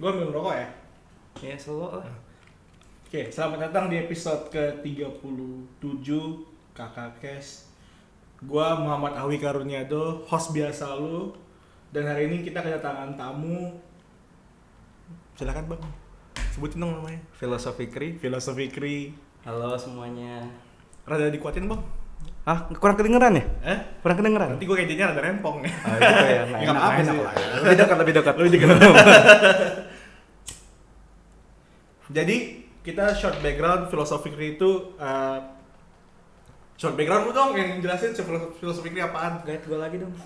Gue ambil rokok ya. Ya selalu lah. Oke, selamat datang di episode ke-37 Kakak Kes. Gua Muhammad Awi Karunyado, host biasa lu. Dan hari ini kita kedatangan tamu. Silakan Bang. Sebutin dong namanya. Filosofi Kri. Filosofi Kri. Halo semuanya. Rada dikuatin, Bang. Ah, kurang kedengeran ya? Eh? Kurang kedengeran? Nanti gue kayaknya rada rempong ya. Oh, gitu ya. Nggak Nggak enak, apa-apa nggak enak lebih dekat. Lebih dekat. Jadi kita short background filosofi Kri itu eh, short background lu dong yang jelasin filosofi, filosofi Kri apaan? Guide gue lagi dong.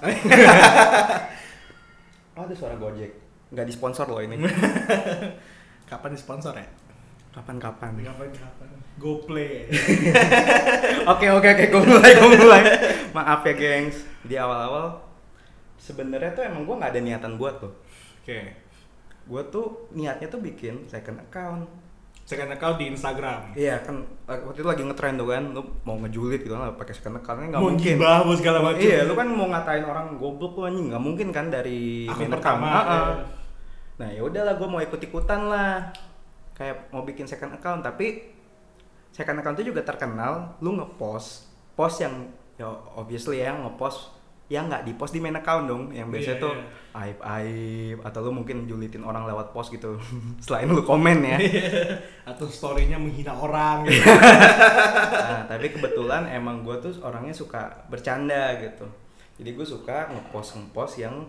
oh, ada suara Gojek. Nggak disponsor loh ini. Kapan disponsor ya? Kapan-kapan. Kapan kapan? Go play. Oke oke oke, gue mulai gue mulai. Maaf ya gengs. Di awal-awal sebenarnya tuh emang gue nggak ada niatan buat tuh. Oke. Gue tuh niatnya tuh bikin second account. Second account di Instagram. Iya kan waktu itu lagi ngetrend tuh kan, lu mau ngejulit gitu kan pakai second account nggak Mau mungkin. gibah, mau segala macam. Iya, lu kan mau ngatain orang goblok lu anjing, nggak mungkin kan dari Akun main pertama. Ah, ah. iya. Nah, ya udahlah gue mau ikut-ikutan lah. Kayak mau bikin second account, tapi second account itu juga terkenal lu ngepost post yang ya obviously ya ngepost yang nggak dipost di main account dong. Yang biasanya Iya, tuh iya. aib aib. Atau lu mungkin julitin orang lewat post gitu. Selain lu komen ya. Atau story-nya menghina orang gitu. nah, tapi kebetulan emang gue tuh orangnya suka bercanda gitu. Jadi gue suka ngepost ngepost yang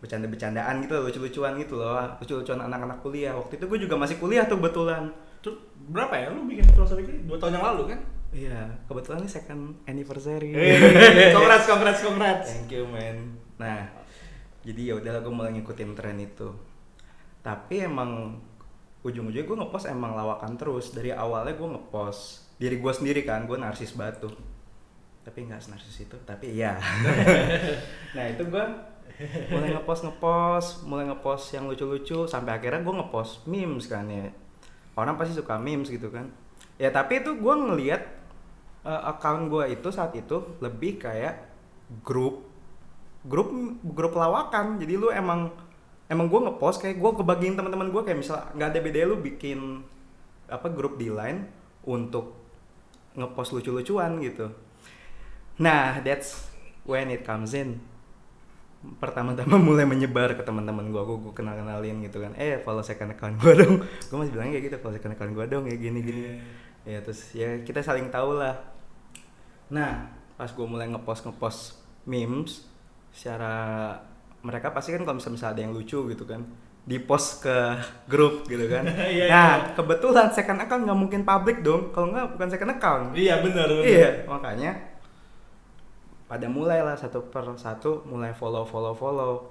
bercanda-bercandaan gitu lucu-lucuan gitu loh. Lucu-lucuan anak-anak kuliah. Waktu itu gue juga masih kuliah tuh kebetulan. Terus berapa ya? Lu bikin filosofi Kri? Dua tahun yang lalu kan? Iya kebetulan ini second anniversary. Eh, congrats, congrats, congrats. thank you man. Nah jadi ya udahlah gue mulai ngikutin tren itu. Tapi emang ujung-ujungnya gue ngepost emang lawakan terus. Dari awalnya gue ngepost diri gue sendiri kan gue narsis batu. Tapi nggak narsis itu tapi ya nah itu gue mulai ngepost ngepost mulai ngepost yang lucu-lucu sampai akhirnya gue ngepost memes kan ya. Orang pasti suka memes gitu kan. Ya tapi itu gue ngelihat eh, account gue itu saat itu lebih kayak grup grup grup lawakan. Jadi lu emang emang gue ngepost kayak gue kebagiin teman-teman gue kayak misal nggak ada bedanya lu bikin apa grup di line untuk ngepost lucu-lucuan gitu. Nah that's when it comes in. Pertama-tama mulai menyebar ke teman-teman gue gue kenal kenalin gitu kan. Eh follow second account gue dong. Gue masih bilangnya kayak gitu follow second account gue dong ya gini gini ya terus ya kita saling tahu lah nah pas gue mulai ngepost ngepost memes secara mereka pasti kan kalau misalnya, ada yang lucu gitu kan di post ke grup gitu kan Iya, nah iya. kebetulan second account nggak mungkin public dong kalau nggak bukan second account Iya, benar. Iya, makanya pada mulai lah satu per satu mulai follow follow follow.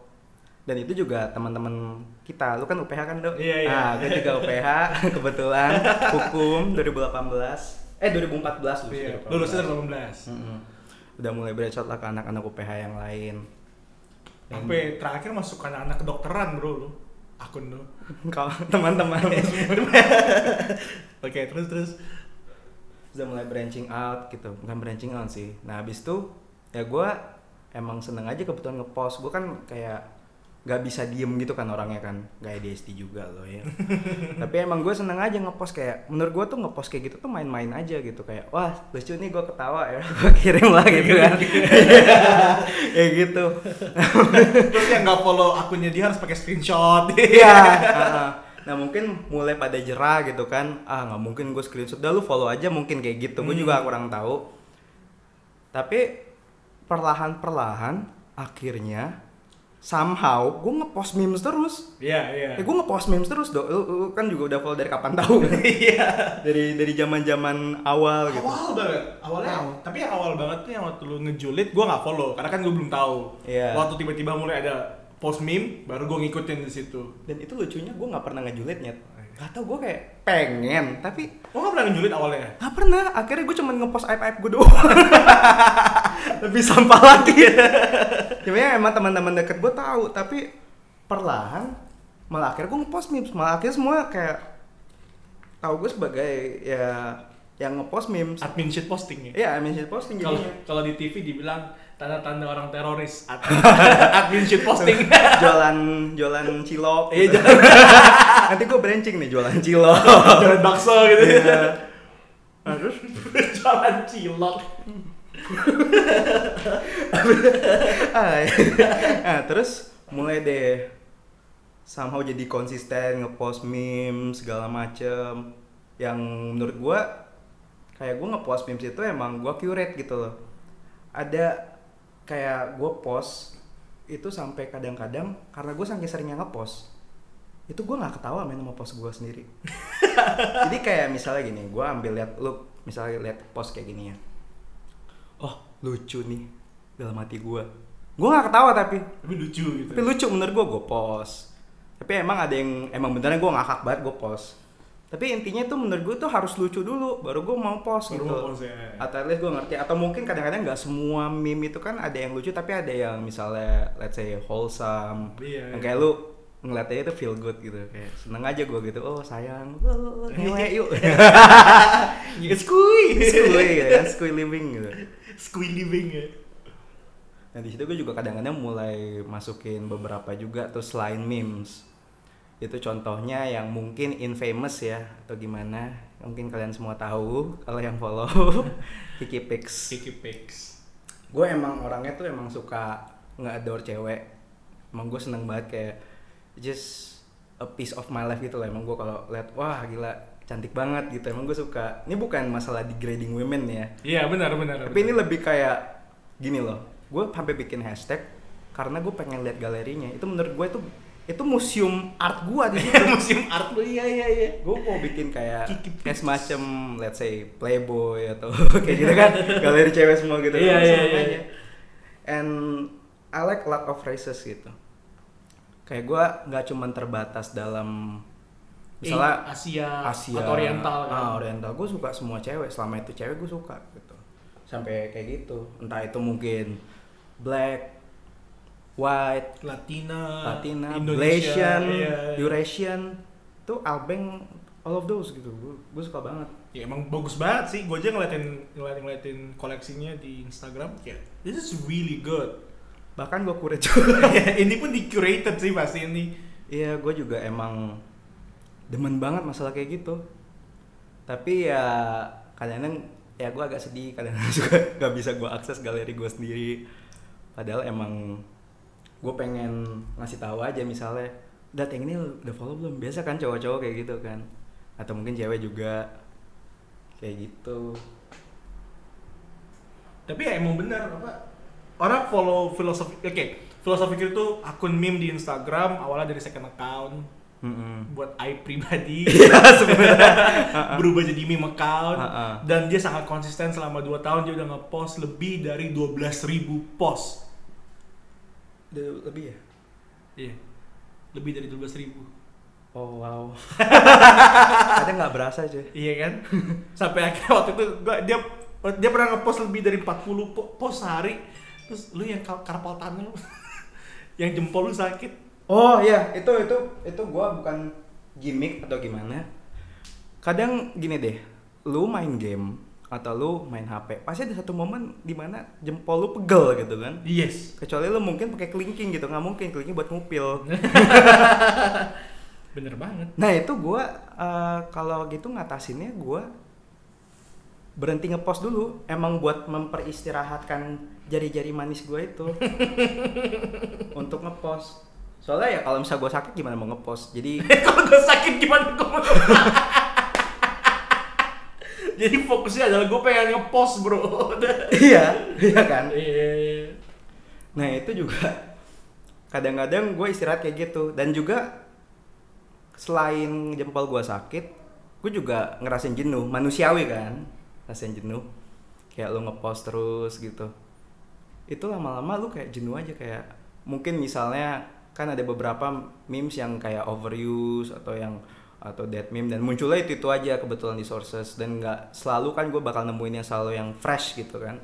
Dan itu juga teman-teman kita, lu kan UPH kan dok? Iya, iya. Nah, gue juga UPH kebetulan hukum 2018, eh 2014 lulus Iya, 2018. lulusnya 2018. Mm-mm. Udah mulai berecot lah ke anak-anak UPH yang lain. Sampai terakhir masuk anak-anak kedokteran, Bro, lu. Akun lu. Kau teman-teman Oke, terus terus. udah mulai branching out gitu bukan branching out sih nah habis itu ya gue emang seneng aja kebetulan ngepost gue kan kayak nggak bisa diem gitu kan orangnya kan gak ADHD juga loh ya tapi emang gue seneng aja ngepost kayak menurut gue tuh ngepost kayak gitu tuh main-main aja gitu kayak wah lucu nih gue ketawa ya gue kirim lah gitu kan ya gitu Terus yang nggak follow akunnya dia harus pakai screenshot. Iya. Nah mungkin mulai pada jerah gitu kan. Ah nggak mungkin gue screenshot. Dah lu follow aja mungkin kayak gitu. Gue juga kurang tahu. Tapi perlahan-perlahan akhirnya somehow gue ngepost memes terus. Iya, iya. Ya gue ngepost memes terus dong. Lu, lu kan juga udah follow dari kapan tahu? Iya. dari dari zaman-zaman awal gitu. Awal banget. Awalnya awal. Tapi yang awal banget tuh yang waktu lu ngejulit gua nggak follow karena kan gua belum tahu. Iya. Waktu tiba-tiba mulai ada post meme baru gua ngikutin di situ. Dan itu lucunya gue nggak pernah ngejulitnya. Gak tau gue kayak pengen tapi Oh nggak pernah ngejulit awalnya? Gak pernah, akhirnya gue cuma ngepost aib-aib gue doang Lebih sampah lagi Sebenernya emang teman-teman deket gue tahu, tapi perlahan malah akhirnya gue ngepost memes, malah akhirnya semua kayak tahu gue sebagai ya yang ngepost memes. Admin shit posting ya. Iya, mean shit posting Kalau kalau di TV dibilang tanda-tanda orang teroris Ad- admin shit posting. jualan jualan cilok. Iya gitu. jangan. nanti gue brencing nih jualan cilok Jalan bakso gitu ya. Iya. Nah, terus Jalan cilok. Nah, terus mulai deh. Somehow jadi konsisten ngepost meme segala macem. Yang menurut gua kayak gua ngepost memes itu emang gua curate gitu loh. Ada kayak gua post itu sampai kadang-kadang karena gue saking seringnya ngepost itu gue nggak ketawa main sama post gue sendiri. Jadi kayak misalnya gini gue ambil lihat lu misalnya lihat post kayak gini ya oh lucu nih dalam hati gue gue nggak ketawa tapi. Tapi lucu gitu. tapi lucu menurut gue gue post. Tapi emang ada yang emang benernya gue ngakak banget gue post. Tapi intinya tuh menurut gue tuh harus lucu dulu baru gue mau post Baru gitu. mau post, ya. atau at least gue ngerti. Atau mungkin kadang-kadang nggak semua meme itu kan ada yang lucu tapi ada yang misalnya let's say wholesome. Iya, yang iya. kayak lu ngeliatnya itu feel good gitu. Kayak seneng aja gue gitu. Oh sayang. Oh, ngewe yuk. Skui. skui gitu kan? Skui living gitu Skui living ya. Nah di situ gue juga kadang-kadang mulai masukin beberapa juga tuh selain memes. Itu contohnya yang mungkin infamous ya atau gimana. Mungkin kalian semua tahu kalau yang follow Kiki Pix. Kiki Pix. Gue emang orangnya tuh emang suka nge-adore cewek. Emang gue seneng banget kayak just a piece of my life gitu lah. Emang gue kalau lihat wah gila cantik banget gitu. Emang gue suka. Ini bukan masalah degrading women ya. Iya benar benar. Tapi ini lebih kayak gini loh. Gue sampai bikin hashtag karena gue pengen lihat galerinya. Itu menurut gue itu itu museum art gue di situ. museum art lu iya iya iya. gue mau bikin kayak kayak semacam let's say Playboy atau kayak gitu kan galeri cewek semua gitu Iya, kan, iya, iya. aja. and I like a lot of races gitu kayak gue nggak cuman terbatas dalam misalnya Eh, Asia, Asia atau Oriental kan. ah, Oriental gue suka semua cewek selama itu cewek gue suka gitu sampai kayak gitu entah itu mungkin black white Latina, Latina, Malaysian, iya. Eurasian, tuh albeng all of those gitu. Gue suka banget. Ya emang bagus banget sih. Gue aja ngeliatin ngeliatin, ngeliatin koleksinya di Instagram. Ya, this is really good. Bahkan gue kuret juga. ini pun di curated sih pasti ini. Iya, gue juga emang demen banget masalah kayak gitu. Tapi ya kadang-kadang ya gue agak sedih kadang-kadang juga gak bisa gue akses galeri gue sendiri. Padahal emang gue pengen ngasih tahu aja misalnya, dat yang ini udah follow belum? Biasa kan cowok-cowok kayak gitu kan, atau mungkin cewek juga kayak gitu. Tapi ya emang benar apa? Orang follow filosofi. Oke, filosofi itu akun meme di Instagram awalnya dari second account Mm-mm. buat I pribadi Iya sebenarnya. berubah jadi meme account dan dia sangat konsisten selama 2 tahun dia udah ngepost lebih dari 12.000 post. Udah lebih ya? Iya. Lebih dari 12.000. Oh wow. Kadang nggak berasa cuy. Iya kan? Sampai akhirnya waktu itu gua dia dia pernah ngepost lebih dari 40 po- post sehari. Terus lu yang kar- karpal tunnel yang jempol lu sakit. Oh iya, itu itu itu gua bukan gimmick atau gimana. Kadang gini deh, lu main game atau lu main HP, pasti ada satu momen di mana jempol lu pegel gitu kan. Yes. Kecuali lu mungkin pakai kelingking gitu, nggak mungkin kelingking buat ngupil. Bener banget. Nah itu gua eh, kalau gitu ngatasinnya gua berhenti ngepost dulu, emang buat memperistirahatkan jari-jari manis gua itu untuk ngepost. Soalnya ya kalau misalnya gua sakit gimana mau ngepost, jadi Kalau gue sakit gimana gue mau Jadi fokusnya adalah gue pengen ngepost bro. iya, iya kan. Iya. Nah itu juga kadang-kadang gue istirahat kayak gitu dan juga selain jempol gue sakit, gue juga ngerasain jenuh, manusiawi kan, ngerasain jenuh. Kayak lu ngepost terus gitu. Itu lama-lama lu kayak jenuh aja kayak mungkin misalnya kan ada beberapa memes yang kayak overuse atau yang atau dead meme dan munculnya itu itu aja kebetulan di sources. Dan nggak selalu kan gue bakal nemuin yang selalu yang fresh gitu kan.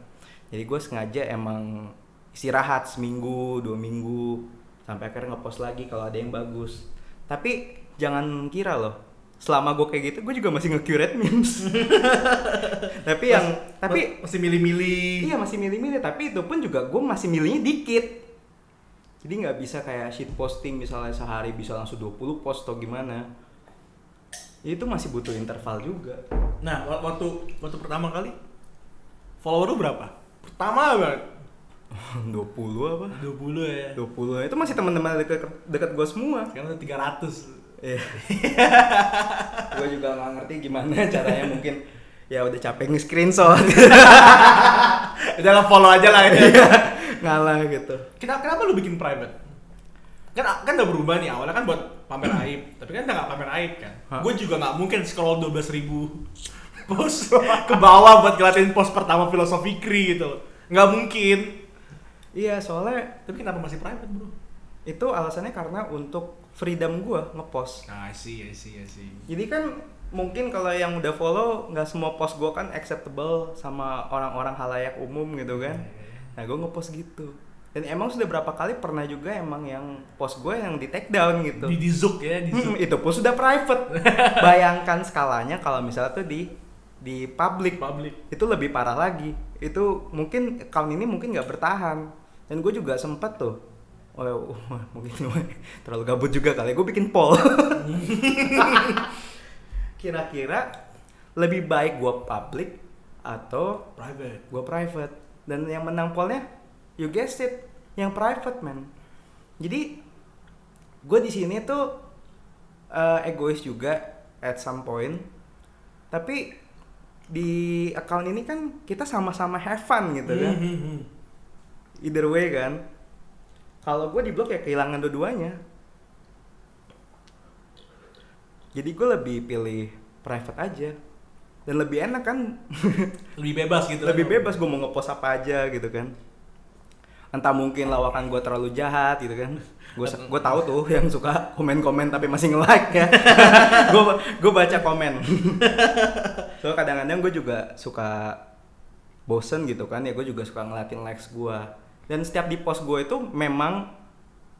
Jadi gue sengaja emang istirahat seminggu dua minggu sampai akhirnya ngepost lagi kalau ada yang bagus. Tapi jangan kira loh selama gue kayak gitu gue juga masih nge-curate memes. Tapi yang tapi masih milih-milih. iya masih milih-milih tapi itu pun juga gue masih milihnya dikit jadi nggak bisa kayak shit posting misalnya sehari bisa langsung 20 post atau gimana itu masih butuh interval juga Nah, wa- waktu waktu pertama kali follower lu berapa? Pertama banget. 20 apa 20 ya. 20 itu masih teman-teman dekat dekat gue semua Sekarang udah 300. Iya. gue juga nggak ngerti gimana caranya mungkin ya udah capek nge-screenshot Udah follow aja lah ya. Ngalah gitu. Kenapa, kenapa lu bikin private? Kan kan udah berubah nih awalnya kan buat pamer aib, tapi kan udah gak pamer aib kan. Gue juga nggak mungkin scroll 12 ribu post ke bawah buat ngeliatin post pertama filosofi kri gitu. Nggak mungkin. Iya soalnya Tapi kenapa masih private bro? itu alasannya karena untuk freedom gue ngepost. Nah, I see, I see, I see. Jadi kan mungkin kalau yang udah follow nggak semua post gue kan acceptable sama orang-orang halayak umum gitu kan. Nah gue ngepost gitu. Dan emang sudah berapa kali pernah juga emang yang post gue yang di take down gitu. Di, di zook ya, di zook. Hmm, itu pun sudah private. Bayangkan skalanya kalau misalnya tuh di di public Public. itu lebih parah lagi. Itu mungkin account ini mungkin nggak bertahan. Dan gue juga sempet tuh. Oh, mungkin gue terlalu gabut juga kali. Gue bikin poll. Kira-kira lebih baik gue public atau Private. gue private dan yang menang pollnya you guessed it yang private man. Jadi gue di sini tuh eh, egois juga at some point. Tapi di account ini kan kita sama-sama have fun gitu kan. Hmm, hmm, hmm. either way kan. Kalau gue di blok ya kehilangan dua-duanya. Jadi gue lebih pilih private aja dan lebih enak kan? Lebih bebas gitu. lebih kan. bebas gue mau ngepost apa aja gitu kan. Entah mungkin lawakan gue terlalu jahat gitu kan. Gue gue tahu tuh yang suka komen komen tapi masih nge like ya. Gue gue baca komen. So kadang-kadang gue juga suka bosen gitu kan. Ya gue juga suka ngeliatin likes gue dan setiap di post gue itu memang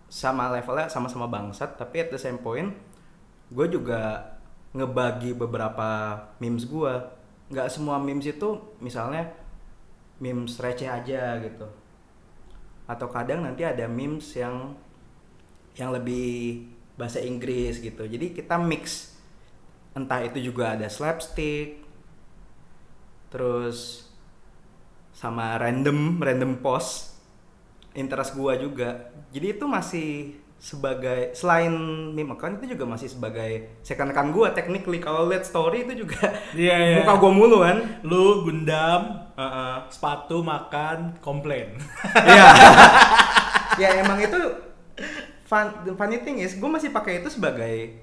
sama levelnya sama-sama bangsat tapi at the same point gue juga ngebagi beberapa memes gue nggak semua memes itu misalnya memes receh aja gitu. Atau kadang nanti ada memes yang yang lebih bahasa Inggris gitu. Jadi kita mix. Entah itu juga ada slapstick terus sama random random post interest gua juga. Jadi itu masih sebagai selain meme account itu juga masih sebagai second account gua technically kalau lihat story itu juga Iya, iya. muka gua mulu kan Lu gundam, Heeh. sepatu, makan, komplain. Iya. ya emang itu fun, the funny thing is gue masih pakai itu sebagai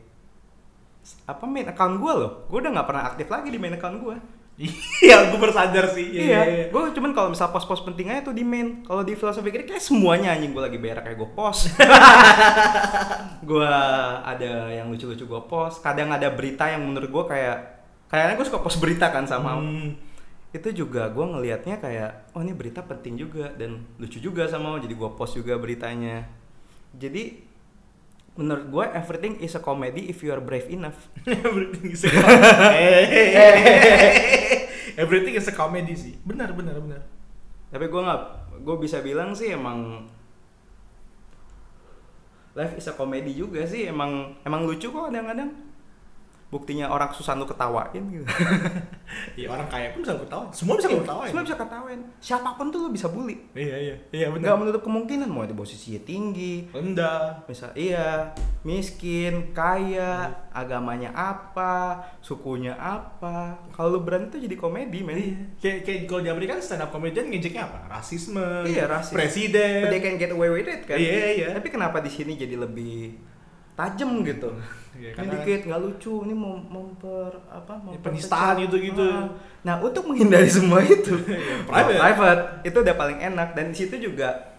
apa main account gue loh. Gue udah nggak pernah aktif lagi di main account gue. Iya, gue bersadar sih. Iya. Gue cuman kalau misal post-post penting aja tuh di main. Kalau di filosofi kiri kayak semuanya anjing gue lagi berak kayak gue post. gue ada yang lucu-lucu gue post. Kadang ada berita yang menurut gue kayak kayaknya gue suka post berita kan sama Hmm. itu juga gue ngelihatnya kayak oh ini berita penting juga dan lucu juga sama jadi gue post juga beritanya jadi menurut gue everything is a comedy if you are brave enough Everything is a comedy. Everything is a comedy sih. Benar, benar, benar. tapi gue nggak gue bisa bilang sih emang life is a comedy juga sih emang emang lucu kok kadang-kadang buktinya orang susah lu ketawain gitu Iya, orang kaya pun bisa ketawa. Semua bisa ketawa. semua bisa ketawain siapa pun tuh lu bisa bully Iya, iya. Iya, benar. menutup kemungkinan mau di posisinya tinggi Rendah. misal iya miskin kaya agamanya apa sukunya apa kalau lu berani tuh jadi komedi men Iya. Kayak kayak kalau di Amerika kan stand up comedian ngejeknya apa? Rasisme. Iya, rasis. Presiden. they can get away with it kan Iya, iya. tapi kenapa di sini jadi lebih tajam gitu ini karena- dikit nggak lucu ini mau memper apa Ya, memperpecah. penistaan gitu-gitu. Ah. nah untuk menghindari semua itu Iya, private. private. itu udah paling enak dan di situ juga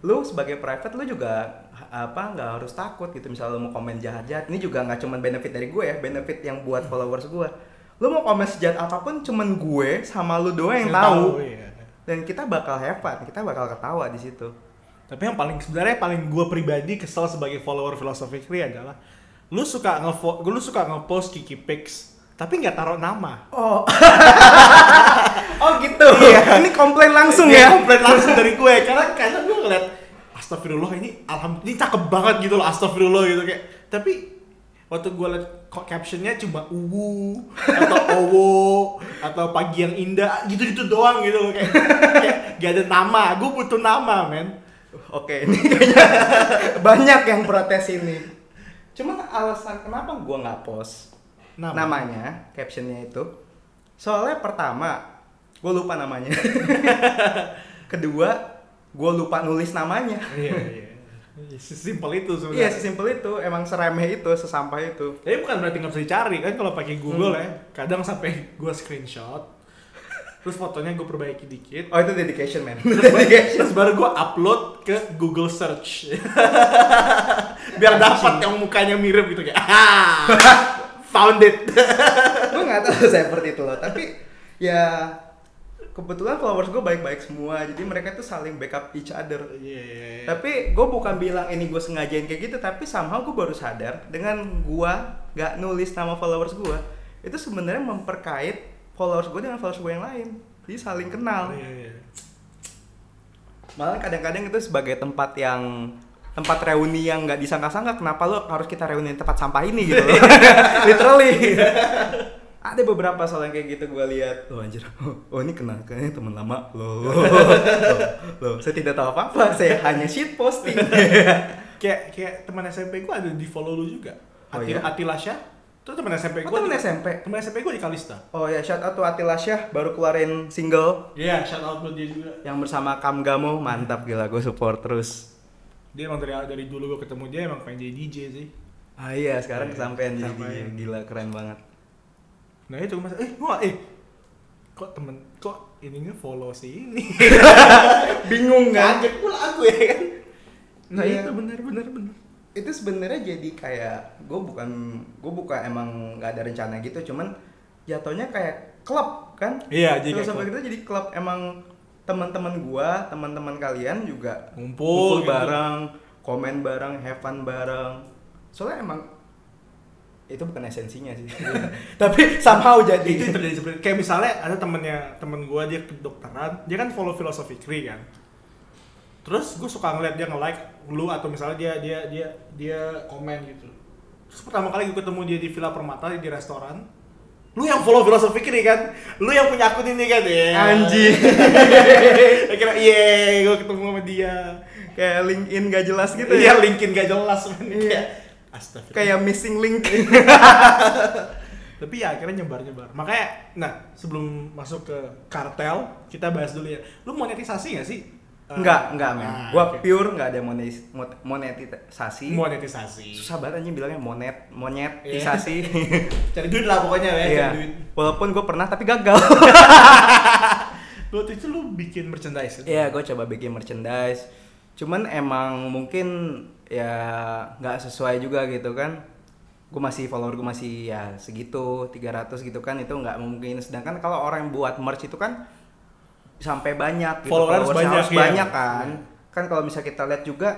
lu sebagai private lu juga apa nggak harus takut gitu misalnya lu mau komen jahat-jahat ini juga nggak cuman benefit dari gue ya benefit yang buat followers gue lu mau komen sejahat apa pun cuman gue sama lu doang yang, tahu iya. dan kita bakal fun kita bakal ketawa di situ Tapi yang paling sebenarnya paling gue pribadi kesel sebagai follower filosofi Kri adalah lu suka ngevo, lu suka ngepost Kiki Pics tapi nggak taruh nama. oh. Oh gitu. Ini komplain langsung Dia ya? komplain langsung dari gue. Karena karena gue ngeliat astagfirullah ini alhamdulillah ini cakep banget gitu loh astagfirullah gitu kayak. Tapi waktu gue liat captionnya cuma uwu atau owo atau pagi yang indah gitu-gitu doang gitu loh kayak, kayak gak ada nama gue butuh nama men Oke, ini kayaknya banyak yang protes ini. Cuman alasan kenapa gua nggak post Nama. namanya, captionnya itu, soalnya pertama, gue lupa namanya. Kedua, gue lupa nulis namanya. iya iya simpel itu Iya, sebenarnya sesimpel itu, emang seremeh itu, sesampah itu. tapi bukan berarti nggak bisa dicari kan kalau pakai Google ya kadang sampai gue screenshot terus fotonya gue perbaiki dikit Oh itu dedication man. terus baru gue upload ke Google Search biar dapat yang mukanya mirip gitu kayak ah found it gue nggak tahu seperti itu loh, tapi ya kebetulan followers gue baik-baik semua, jadi mereka tuh saling backup each other. Iya, iya, iya. Tapi gue bukan bilang ini gue sengajain kayak gitu, tapi somehow gue baru sadar dengan gue gak nulis nama followers gue, itu sebenarnya memperkait followers gue dengan followers gue yang lain. Jadi saling kenal. Iya, iya. Malah kadang-kadang itu sebagai tempat yang tempat reuni yang nggak disangka-sangka kenapa lo harus kita reuni di tempat sampah ini gitu loh. literally ada beberapa soal yang kayak gitu gue lihat oh anjir oh ini kenal kayaknya teman lama lo loh, loh, saya tidak tahu apa apa saya hanya shit posting kayak kayak teman SMP gue ada di follow lu juga Oh, Atila, iya? Atila Syah itu teman SMP Oh, gue teman SMP? teman SMP gue di Kalista. Oh ya shout out to Atila Syah baru keluarin single. Iya shout out buat dia juga. Yang bersama Kamgamo mantap gila gue support terus. Dia emang dari dari dulu gue ketemu dia emang pengen jadi DJ sih. Ah iya sekarang Iya, kesampean jadi kesampean. gila keren banget. Nah itu mas eh gua eh kok temen kok ininya follow si ini bingung kan? Kaget pula aku ya kan? Nah Iya. itu benar benar benar itu sebenarnya jadi kayak gue bukan gue bukan emang nggak ada rencana gitu cuman jatuhnya kayak klub kan? Iya jadi sampai kita jadi klub. Emang teman-teman gua teman-teman kalian juga Ngumpul gitu. bareng komen bareng have fun bareng. Soalnya emang itu bukan esensinya sih. Tapi somehow jadi. Itu terjadi seperti kayak misalnya ada temennya temen gue dia kedokteran dia kan follow filosofi kri kan terus gue suka ngeliat dia nge-like lu atau misalnya dia dia dia dia komen gitu. Terus pertama kali gue ketemu dia di Villa Permata di restoran lu yang follow filosofi kri kan? Lu yang punya akun ini kan? Ya Anjing. akhirnya iya gue ketemu sama dia. Kayak LinkedIn gak jelas gitu iya ya? Linkin gak jelas men Iya. kayak astagfirullah kayak missing link. Tapi ya akhirnya nyebar nyebar makanya nah sebelum masuk ke kartel kita bahas dulu ya. Lu monetisasi gak sih Enggak, enggak men. nah, Gua oke. pure enggak ada monetis, monetisasi. monetisasi Susah banget anjing bilangnya monet, monetisasi. cari duit lah pokoknya ya cari duit Walaupun gue pernah tapi gagal. waktu itu lu bikin merchandise? Iya, gue coba bikin merchandise. Cuman emang mungkin ya nggak sesuai juga gitu kan. Gue masih follower gue masih ya segitu 300 gitu kan itu nggak mungkin. Sedangkan kalau orang yang buat merch itu kan sampai banyak gitu. Followers Followersnya banyak, harus iya. banyak kan. Iya. Kan kalau bisa kita lihat juga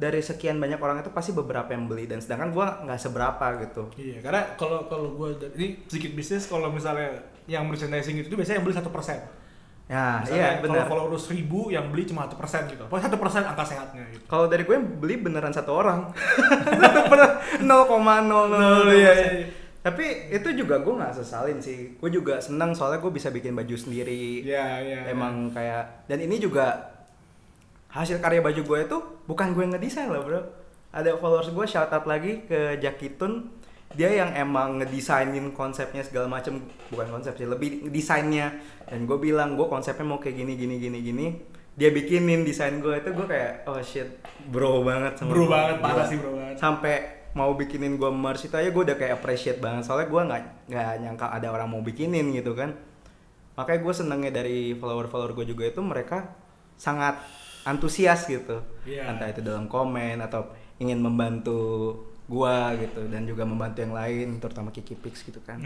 dari sekian banyak orang itu pasti beberapa yang beli dan sedangkan gue nggak seberapa gitu. iya karena kalau kalau gue ini sedikit bisnis kalau misalnya yang merchandising itu biasanya yang beli satu persen Ya, Misalnya iya kalau benar. follower seribu yang beli cuma satu persen gitu pokoknya satu persen angka sehatnya gitu Kalau dari gue yang beli beneran satu orang. Bener 0,00. iya, iya. Tapi itu juga gue nggak sesalin sih. Gue juga senang soalnya gue bisa bikin baju sendiri. iya iya Emang kayak dan ini juga hasil karya baju gue itu bukan gue yang ngedesain loh bro. Ada followers gue shout out lagi ke Jakitun. Dia yang emang ngedesainin konsepnya segala macem bukan konsep sih lebih desainnya dan gue bilang gue konsepnya mau kayak gini gini gini gini dia bikinin desain gue itu gue kayak oh shit bro banget sama bro gua. banget parah sih bro banget sampai mau bikinin gue merch itu aja gue udah kayak appreciate banget. Soalnya gue nggak nggak nyangka ada orang mau bikinin gitu kan. Makanya gue senengnya dari follower follower gue juga itu mereka sangat antusias gitu. Iya. entah itu dalam komen atau ingin membantu gua gitu dan juga membantu yang lain terutama Kiki Pix gitu kan.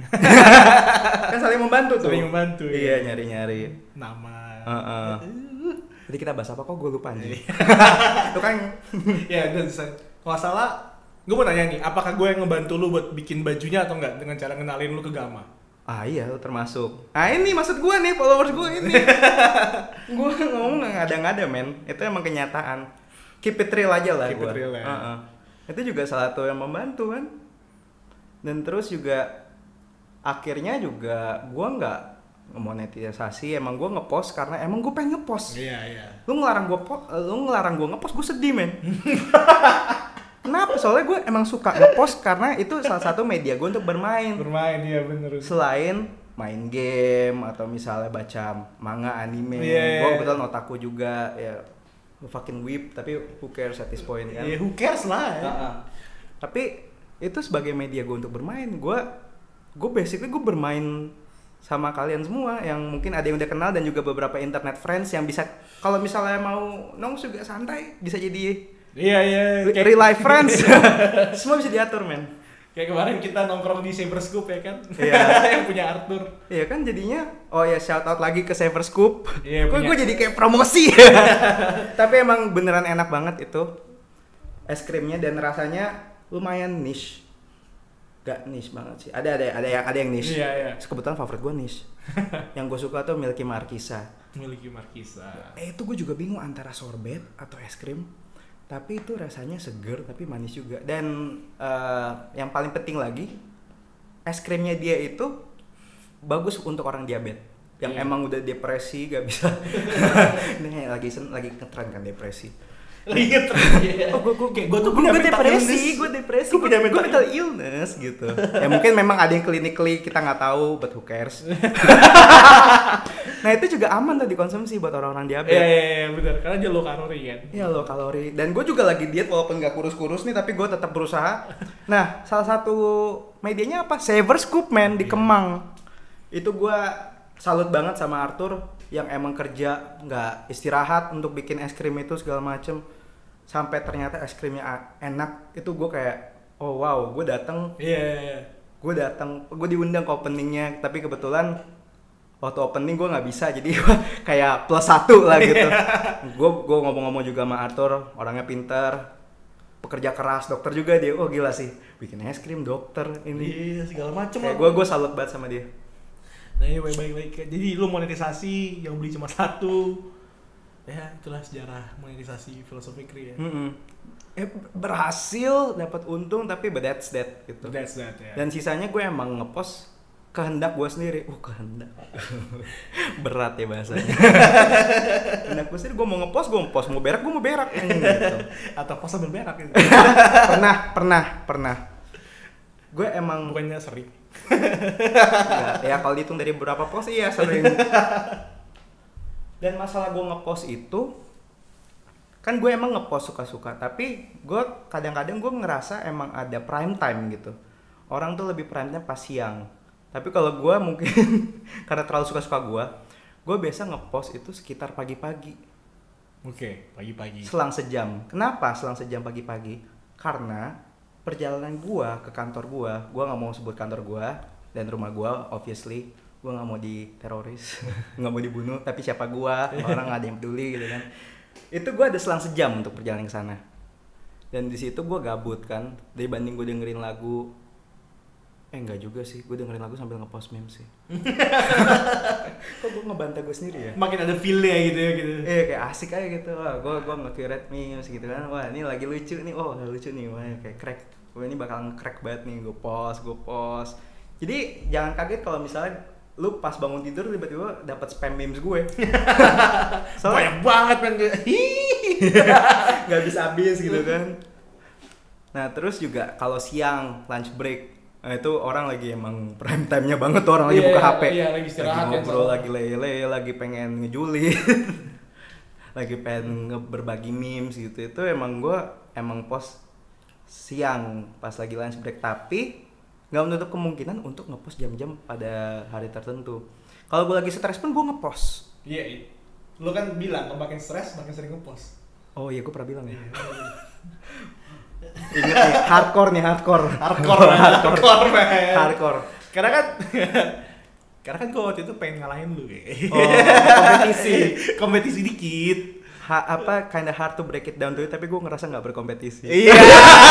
Kan saling membantu tuh. Saling membantu, iya ya. nyari nyari nama. Heeh. jadi kita bahas apa kok gue lupa Iya. nih itu kan. Ya dan kalau salah gue mau nanya nih apakah gue yang ngebantu lu buat bikin bajunya atau enggak dengan cara ngenalin lu ke Gama Ah iya lu termasuk. Nah ini maksud gue nih followers gue ini. gue ngomong nggak ngada-ngada men. Itu emang kenyataan. Keep it real aja lah Keep gue. it real ya. Itu juga salah satu yang membantu kan. dan terus juga akhirnya juga gue nggak monetisasi emang gue ngepost karena emang gue pengen ngepost Iya, iya. lu ngelarang gue lu ngelarang gue ngepost gue sedih men kenapa soalnya gue emang suka ngepost karena itu salah satu media gue untuk bermain Bermain iya bener. selain main game atau misalnya baca manga anime Iya, iya, gue iya. kebetulan otaku juga ya fucking whip tapi who cares at this point kan Iya, who cares lah ya. Heeh. tapi itu sebagai media gue untuk bermain gue gue basically gue bermain sama kalian semua yang mungkin ada yang udah kenal dan juga beberapa internet friends yang bisa kalau misalnya mau nongs juga santai bisa jadi Iya, iya. Kayak- real life friends semua bisa diatur men Kayak kemarin kita nongkrong di Cyberscoop ya kan? Iya. yang punya Arthur. Iya kan jadinya oh ya shout out lagi ke Saver Scoop. Iya, Kok punya. gue jadi kayak promosi. Tapi emang beneran enak banget itu es krimnya dan rasanya lumayan niche. Gak niche banget sih. Ada ada ada yang ada yang niche. Iya, iya. Kebetulan favorit gue niche. yang gue suka tuh Milky Markisa. Miliki Markisa. Eh itu gue juga bingung antara sorbet atau es krim. Tapi itu rasanya seger tapi manis juga. Dan eh, yang paling penting lagi es krimnya dia itu bagus untuk orang diabetes yang Iya. emang udah depresi gak bisa. Ini lagi sen lagi ngetren kan depresi. Oh, gue gue Kayak gue tuh gue depresi, gue depresi, Gue punya mental mental illness gitu. ya mungkin memang ada yang clinically kita nggak tahu, but who cares. nah itu juga aman tuh dikonsumsi buat orang-orang diabetes. Iya, iya, iya, bener. Karena dia low kalori kan. Iya low kalori. Dan gue juga lagi diet walaupun nggak kurus-kurus nih, tapi gue tetap berusaha. Nah, salah satu medianya apa? Saver Scoop man di Kemang. Itu gue salut banget sama Arthur yang emang kerja nggak istirahat untuk bikin es krim itu segala macem. Sampai ternyata es krimnya enak. Itu gue kayak, oh wow, gue datang, Iya, iya, iya. gue datang, gue diundang ke openingnya. Tapi kebetulan waktu opening gue nggak bisa jadi kayak plus satu lah gitu gue gue ngomong-ngomong juga sama Arthur orangnya pinter pekerja keras dokter juga dia oh gila sih bikin es krim dokter ini Iya, segala macam. kayak gue gue salut banget sama dia Nah ini baik-baik Jadi lu monetisasi yang beli cuma satu. Ya itulah sejarah monetisasi filosofi kri ya. Mm-mm. eh, berhasil dapat untung tapi but that's that gitu That's that ya. dan sisanya gue emang ngepost kehendak gue sendiri oh kehendak berat ya bahasanya kehendak gue sendiri gue mau ngepost gue ngepost mau berak gue mau berak gitu. Atau pos sambil berak gitu. pernah pernah pernah gue emang Bukannya sering. ya, ya kalau dihitung dari beberapa post iya sering dan masalah gue ngepost itu kan gue emang ngepost suka-suka tapi gue kadang-kadang gue ngerasa emang ada prime time gitu orang tuh lebih prime time pas siang tapi kalau gue mungkin karena terlalu suka-suka gue gue biasa ngepost itu sekitar pagi-pagi Oke, pagi-pagi. selang sejam. Kenapa selang sejam pagi-pagi? Karena perjalanan gua ke kantor gua, gua nggak mau sebut kantor gua dan rumah gua, obviously gua nggak mau diteroris, nggak mau dibunuh. Tapi siapa gua, orang nggak ada yang peduli gitu kan. Itu gua ada selang sejam untuk perjalanan ke sana. Dan di situ gua gabut kan, dibanding gua dengerin lagu. Eh enggak juga sih, gue dengerin lagu sambil ngepost meme sih. Kok gue ngebantah gue sendiri ya? Makin ada feel-nya gitu ya gitu. Iya kayak asik aja gitu wah gue gue nge-curate memes gitu kan wah ini lagi lucu nih oh lucu nih wah kayak crack gue ini bakal nge-crack banget nih gue post gue post jadi jangan kaget kalau misalnya lu pas bangun tidur tiba-tiba dapat spam memes gue. Soalnya Banyak banget kan. nggak bisa habis gitu kan. Nah terus juga kalau siang lunch break nah itu orang lagi emang prime time-nya banget tuh orang lagi Iya, buka HP iya, lagi istirahat lagi kan, ngobrol sama. lagi lele lagi pengen ngejuli lagi pengen nge- berbagi memes gitu. Itu emang gua emang post siang pas lagi lunch break. Tapi nggak menutup kemungkinan untuk ngepost jam-jam pada hari tertentu kalau gue lagi stres pun gue ngepost Iya, iya. Lu kan bilang kalau makin stres makin sering ngepost. oh iya gue pernah bilang ya Iya. inget nih hardcore nih hardcore Hardcore, man. hardcore, man. hardcore Karena kan karena kan gue waktu itu pengen ngalahin lu kayak. Oh, kompetisi. kompetisi dikit. Ha, apa kinda hard to break it down to tapi gue ngerasa nggak berkompetisi Iya.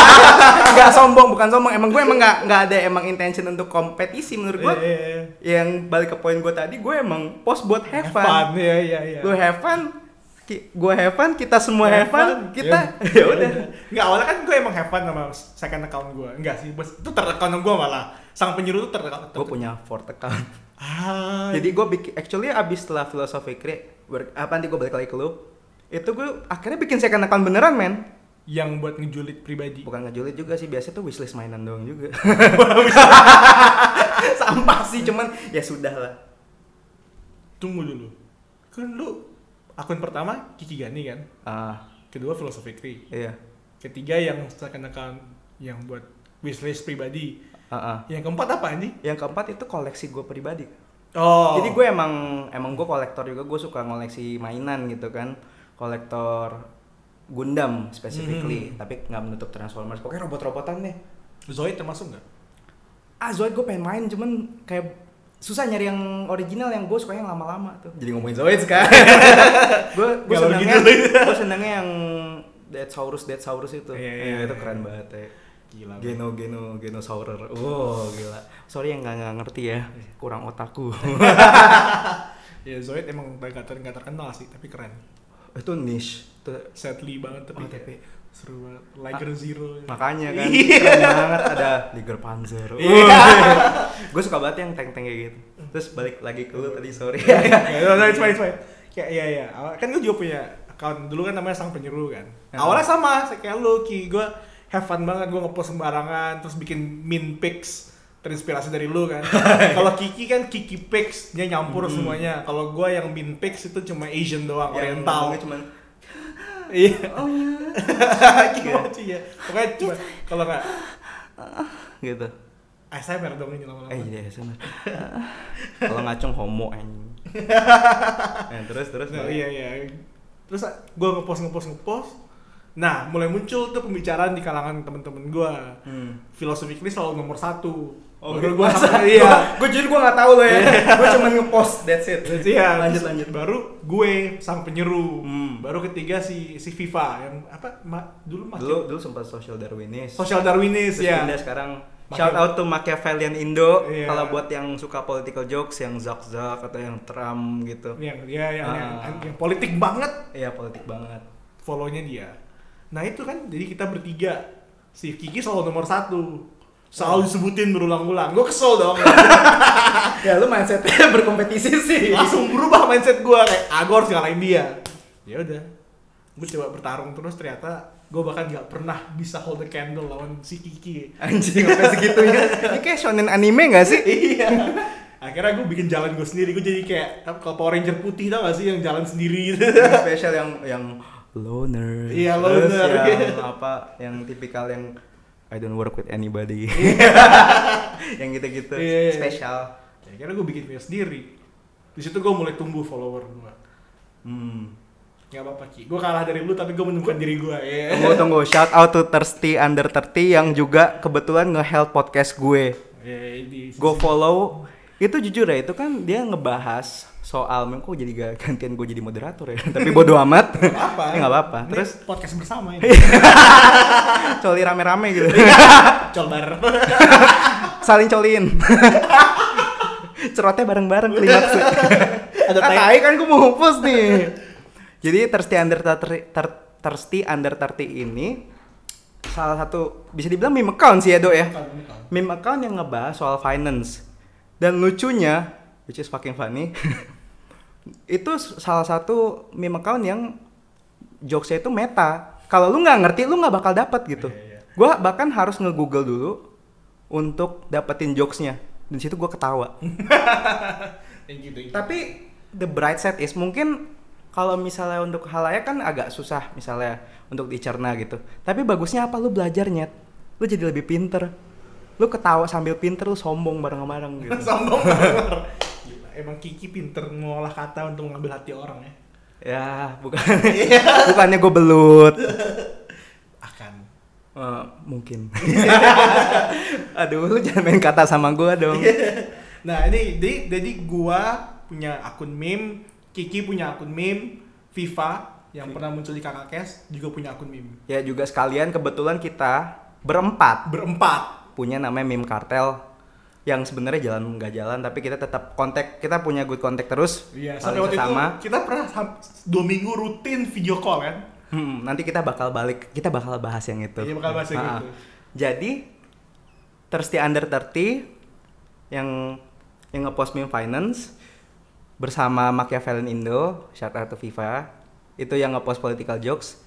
nggak sombong bukan sombong emang gue emang nggak nggak ada emang intention untuk kompetisi menurut gue Iya. yang balik ke poin gue tadi gue emang post buat have fun Iya, iya, iya. lu have fun gue have fun, kita semua have fun, kita ya udah. Enggak, awalnya kan gue emang have fun sama second account gue. Enggak sih, bos. Itu third account gue malah. Sang penyuruh itu third account. Gue punya fourth account. Ah, Jadi gue bikin, actually abis setelah filosofi ber- apa nanti gue balik lagi ke lu, itu gue akhirnya bikin second account beneran men. yang buat ngejulit pribadi. Bukan ngejulit juga sih, biasa tuh wishlist mainan doang juga. Sampah sih, cuman ya sudah lah. Tunggu dulu. Kan lu akun pertama Kiki Gani kan? Ah, Kedua Philosophy Tree. iya. Ketiga yang second account yang buat wishlist pribadi. Ah, ah. Yang keempat apa ini? Yang keempat itu koleksi gue pribadi. Oh. Jadi gue emang emang gue kolektor juga, gue suka ngoleksi mainan gitu kan, kolektor Gundam specifically, Hmm. tapi nggak menutup Transformers. Pokoknya robot-robotan deh. Zoid termasuk nggak? Ah Zoid gue pengen main, cuman kayak susah nyari yang original yang gue suka yang lama-lama tuh. Jadi ngomongin Zoid sekarang. gue gue senengnya, gue senengnya yang Dead Saurus, Dead Saurus itu. Iya, iya, Iya, itu iya. keren banget ya. Gila. Geno Geno Genosaurer. Wow, gila. Sorry yang nggak ngerti ya, kurang otakku. Ya Zoid emang nggak ter nggak terkenal sih, tapi keren. Itu niche. Itu Sadly banget tapi, Oh, tapi- seru banget. Liger Zero. makanya kan Iya. keren banget ada Liger Panzer. Iya. gue suka banget yang tank-tank kayak gitu. Terus balik lagi ke lu tadi sorry. Ya, no, it's fine, it's fine. Kayak iya iya. Awal- Kan gue juga punya account dulu kan namanya Sang Penyeru kan. Ya. Awalnya sama kayak lu Ki. Gue have fun banget gue ngepost sembarangan terus bikin min pics terinspirasi dari lu kan. Kalau Kiki kan Kiki pics dia nyampur Hmm. semuanya. Kalau gue yang min pics itu cuma Asian doang, Yang Oriental. cuman Iya. oh ya Gimana ya? Pokoknya cuma kalau nggak gitu. ASMR dong ini lama-lama. Eh iya sama. Kalau ngacung homo anjing. Eh, terus terus Nah, iya iya. Terus gue ngepost ngepost ngepost. Nah, mulai muncul tuh pembicaraan di kalangan temen-temen gue. Hmm. Philosophy ini selalu nomor satu. Oh, Baru gue sama iya. Gue jujur gue nggak tahu loh ya. gue cuma ngepost that's it. Terus iya, Lanjut lanjut. Baru gue sang penyeru. Hmm. Baru ketiga si si Viva yang apa? Ma, dulu makin Dulu dulu sempat social Darwinis. social Darwinis Terus ya. pindah sekarang shout out to Machiavellian Indo Iya. kalau buat yang suka political jokes yang Zak Zak atau yang Trump gitu. Yang dia yang, yang, Ah. yang, yang politik banget Iya politik banget. follow-nya dia. Nah itu kan jadi kita bertiga si Kiki selalu nomor satu selalu disebutin berulang-ulang gue kesel dong ya lu mindsetnya berkompetisi sih. langsung berubah mindset gue kayak ah gue harus ngalahin dia ya udah gue coba bertarung terus ternyata gue bahkan nggak pernah bisa hold the candle lawan si Kiki Anjing sampai segitunya. Ini kayak shonen anime gak sih? iya akhirnya gue bikin jalan gue sendiri gue jadi kayak kalau Power Ranger putih tau gak sih yang jalan sendiri gitu spesial yang yang loner. Iya, loner. Yang apa? Yang tipikal yang I don't work with anybody. yang gitu-gitu. Iya, iya. Spesial. ya, akhirnya gue bikin video sendiri di situ gue mulai tumbuh follower gue Hmm. nggak apa-apa Ki gue kalah dari lu tapi gue menemukan diri gue ya Tunggu tunggu shout out to Thirsty Under 30 yang juga kebetulan nge-help podcast gue. ya di Go follow. Itu jujur ya, itu kan dia ngebahas soal kok jadi gantian gue jadi moderator ya. Tapi bodo amat. Nggak apa nggak apa-apa. Ini Terus podcast bersama ini coli rame-rame gitu. cobar Saling colin. Cerotnya bareng-bareng klimaksnya. Ada ah, tai- kan gue mau post nih. Jadi Thirsty Under 30, Thir- Thirsty Under 30 ini salah satu bisa dibilang meme account sih ya, Dok ya. Meme account yang ngebahas soal finance. Dan lucunya, which is fucking funny, itu salah satu meme account yang jokesnya itu meta. Kalau lu nggak ngerti, lu nggak bakal dapat gitu. Iya, iya. Gua bahkan harus nge-google dulu untuk dapetin jokesnya. Dan situ gua ketawa. Thank you, thank you. Tapi the bright side is mungkin kalau misalnya untuk halayak kan agak susah misalnya untuk dicerna gitu. Tapi bagusnya apa lu belajar nyet. Lu jadi lebih pinter. Lu ketawa sambil pinter lu sombong bareng-bareng gitu. sombong. Gila, emang Kiki pinter mengolah kata untuk mengambil hati orang ya ya, bukan bukannya gue belut. akan Eh, mungkin. Aduh, lu jangan main kata sama gua dong. nah ini jadi jadi gua punya akun meme Kiki punya akun meme Viva yang pernah muncul di kakak kes juga punya akun meme Ya juga sekalian kebetulan kita berempat berempat punya namanya meme kartel yang sebenarnya jalan nggak jalan tapi kita tetap kontak kita punya good kontak terus Iya, sampai waktu sesama. itu kita pernah dua minggu rutin video call kan. Hmm, nanti kita bakal balik kita bakal bahas yang itu Iya, bakal bahas yang Ah, itu. jadi Thirsty Under 30 yang yang ngepost meme finance bersama Machiavellian Indo shout out to Viva itu yang ngepost political jokes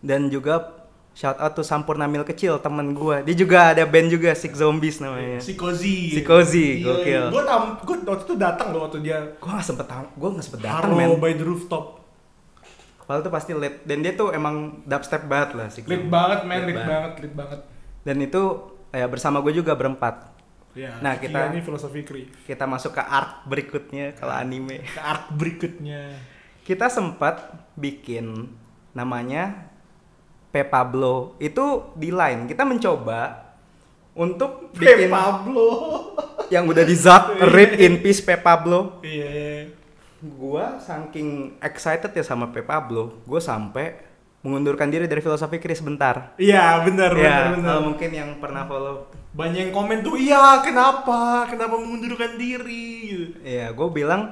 dan juga shout out to Sampurna Mil kecil temen gua dia juga ada band juga Sick Zombies namanya Si Kozi. Si Kozi, gokil. Gue tam, gue waktu itu datang loh waktu dia gua nggak sempet tau- gua nggak sempet datang men by the rooftop. Padahal itu pasti lead dan dia tuh emang dubstep banget lah Sick Lit banget men, Lit lit banget. lit banget. dan itu ya bersama gue juga berempat Ya, Nah, kita- ini filosofi Kree. kita masuk ke arc berikutnya kalau anime Ke arc berikutnya. kita sempat bikin namanya Pe Pablo itu di line kita mencoba untuk bikin Pablo. yang udah di Zak Rip in Peace Pe Pablo Iya, iya. gua saking excited ya sama Pe Pablo gue sampai mengundurkan diri dari filosofi Chris sebentar Iya, benar, benar, ya benar. kalau mungkin yang pernah follow Banyak yang komen tuh, iya kenapa? Kenapa mengundurkan diri? Iya, gue bilang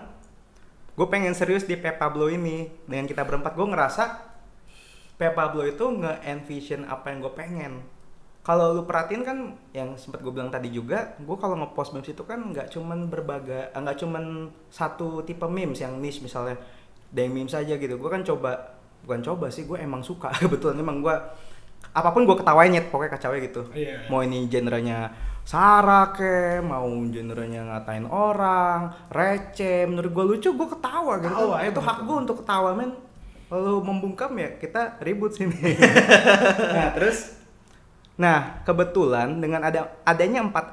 gue pengen serius di Pep Pablo ini dengan kita berempat gue ngerasa Pep Pablo itu nge-envision apa yang gue pengen. Kalau lu perhatiin kan yang sempat gue bilang tadi juga gue kalau ngepost memes itu kan nggak cuman berbagai nggak cuman satu tipe memes yang niche misalnya yang memes aja gitu. Gue kan coba bukan coba sih gue emang suka. Kebetulan emang gue apa pun gue ketawain nyet pokoknya kacau gitu. Iya. mau ini genrenya Sarah ke mau genrenya ngatain orang receh menurut gue lucu gue ketawa gitu Ketawa, itu emang. hak gue untuk ketawa men kalau membungkam ya kita ribut sini nah terus nah kebetulan dengan ada adanya empat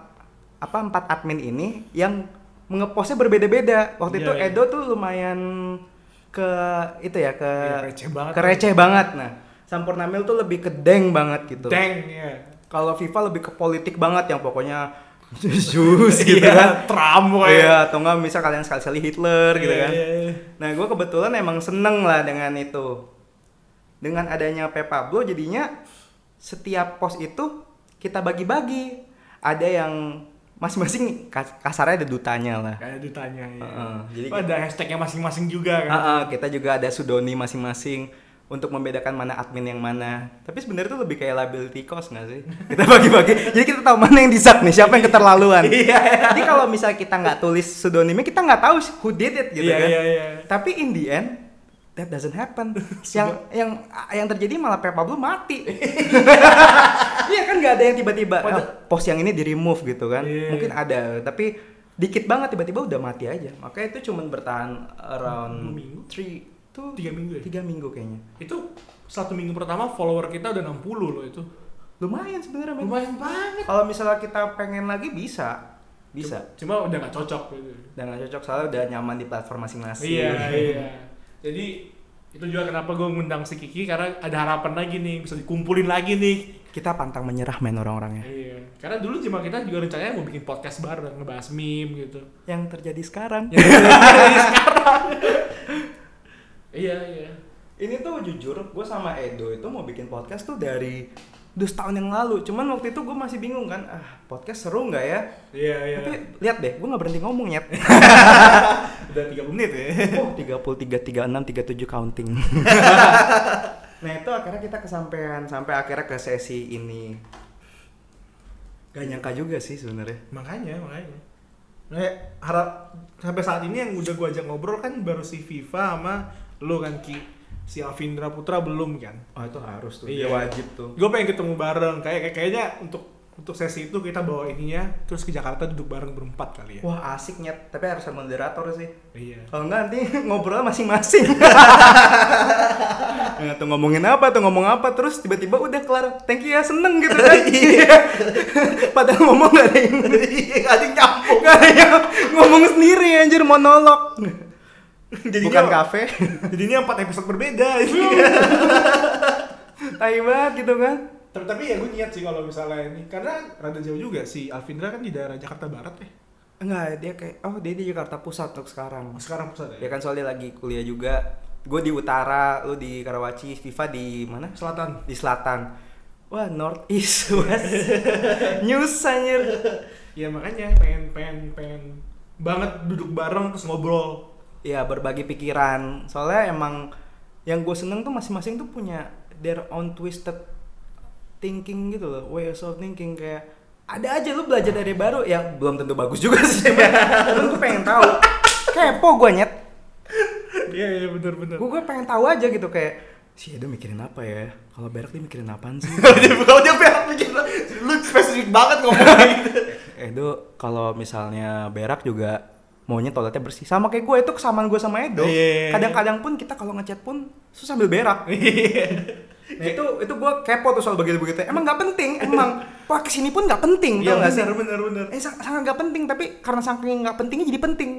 apa empat admin ini yang mengepostnya berbeda-beda waktu Iya, itu iya. Edo tuh lumayan ke itu ya ke Iya, receh banget. ke receh banget nah Sampurnamil tuh lebih ke deng banget gitu Deng, ya. kalau FIFA lebih ke politik banget yang pokoknya jus gitu Iya, kan Trump kayak. iya atau enggak misal kalian sekali-sekali Hitler gitu Iya, kan iya, iya. nah gue kebetulan emang seneng lah dengan itu dengan adanya Pep Pablo jadinya setiap post itu kita bagi-bagi ada yang masing-masing kas- kasarnya ada dutanya lah Kayak ditanya ya. Heeh, jadi Oh, ada hashtagnya masing-masing juga kan. Ah, ah, kita juga ada sudoni masing-masing untuk membedakan mana admin yang mana. Tapi sebenarnya itu lebih kayak liability cost nggak sih? Kita bagi-bagi. Jadi kita tahu mana yang disak nih, siapa yang keterlaluan. Iya. Jadi kalau misalnya kita nggak tulis pseudonymnya, kita nggak tahu who did it gitu yeah, kan. Yeah, yeah. Tapi in the end that doesn't happen. yang yang yang terjadi malah Pep Pablo mati. Iya kan nggak ada yang tiba-tiba oh, ah, post yang ini di remove gitu kan. Yeah. Mungkin ada, tapi dikit banget tiba-tiba udah mati aja. Makanya itu cuman bertahan around 3 itu tiga minggu ya? Tiga minggu kayaknya. Itu satu minggu pertama follower kita udah 60 loh itu. Lumayan sebenarnya. Lumayan banget. Kalau misalnya kita pengen lagi bisa. Bisa. Cuma, cuma udah nggak cocok. Gitu. Udah nggak cocok soalnya udah nyaman di platform masing-masing. Iya iya. Jadi itu juga kenapa gue ngundang si Kiki karena ada harapan lagi nih bisa dikumpulin lagi nih kita pantang menyerah main orang-orangnya iya karena dulu cuma kita juga rencananya mau bikin podcast bareng ngebahas meme gitu yang terjadi sekarang yang terjadi sekarang Iya, iya. Ini tuh jujur, gue sama Edo itu mau bikin podcast tuh dari udah setahun yang lalu. Cuman waktu itu gue masih bingung kan, ah podcast seru nggak ya? Iya, iya. Tapi lihat deh, gue nggak berhenti ngomong nyet. udah 30 menit ya. oh, 33, 36, 37 counting. nah itu akhirnya kita kesampaian sampai akhirnya ke sesi ini. Gak nyangka juga sih sebenarnya. makanya, makanya. Nah, harap sampai saat ini yang udah gua ajak ngobrol kan baru si Viva sama lu kan Ki. Si Alvindra Putra belum kan. Oh itu harus tuh, Iya. dia wajib tuh. Gue pengen ketemu bareng. Kayak kayak- kayaknya untuk untuk sesi itu kita bawa ininya terus ke Jakarta duduk bareng berempat kali ya. Wah asik nyet, tapi harus ada moderator sih. Iya. Kalau enggak nanti ngobrol masing-masing. Nggak tuh ngomongin apa tuh ngomong apa terus tiba-tiba udah kelar. Thank you ya seneng gitu kan. Iya. Padahal ngomong gak ada yang Gak ada yang nyambung. gak ada yang ngomong sendiri anjir monolog. Bukan kafe. Jadi ini empat episode berbeda. Tai banget gitu kan. tapi tapi ya gue niat sih kalau misalnya ini karena rada jauh juga si Alvindra kan di daerah Jakarta Barat ya. Enggak, dia kayak oh dia di Jakarta Pusat untuk sekarang. Sekarang pusat Ya ya. kan soalnya lagi kuliah juga. Gue di utara, lu di Karawaci, Viva di mana? Selatan. di selatan wah north east west news anjir ya makanya pengen pengen pengen banget duduk bareng terus ngobrol ya berbagi pikiran. Soalnya emang yang gue seneng tuh masing-masing tuh punya their own twisted thinking gitu loh ways of thinking. Kayak ada aja lu belajar dari baru. Ya belum tentu bagus juga sih tapi gue pengen tahu. Kepo gue nyet. Iya iya bener bener. Gue gue pengen tahu aja gitu kayak si Edo mikirin apa ya? Kalau berak dia mikirin apaan sih? Kalau dia berak mikir lu spesifik banget ngomongnya gitu. Edo kalau misalnya berak juga maunya toiletnya bersih sama kayak gue itu kesamaan gue sama Edo Iya, iya, iya. kadang-kadang pun kita kalau ngechat pun susah sambil berak Nah itu itu gue kepo tuh soal begitu-begitu. Emang nggak penting, emang wah ke sini pun nggak penting, tau nggak sih? bener bener Eh sang- sangat nggak penting, tapi karena saking nggak pentingnya jadi penting.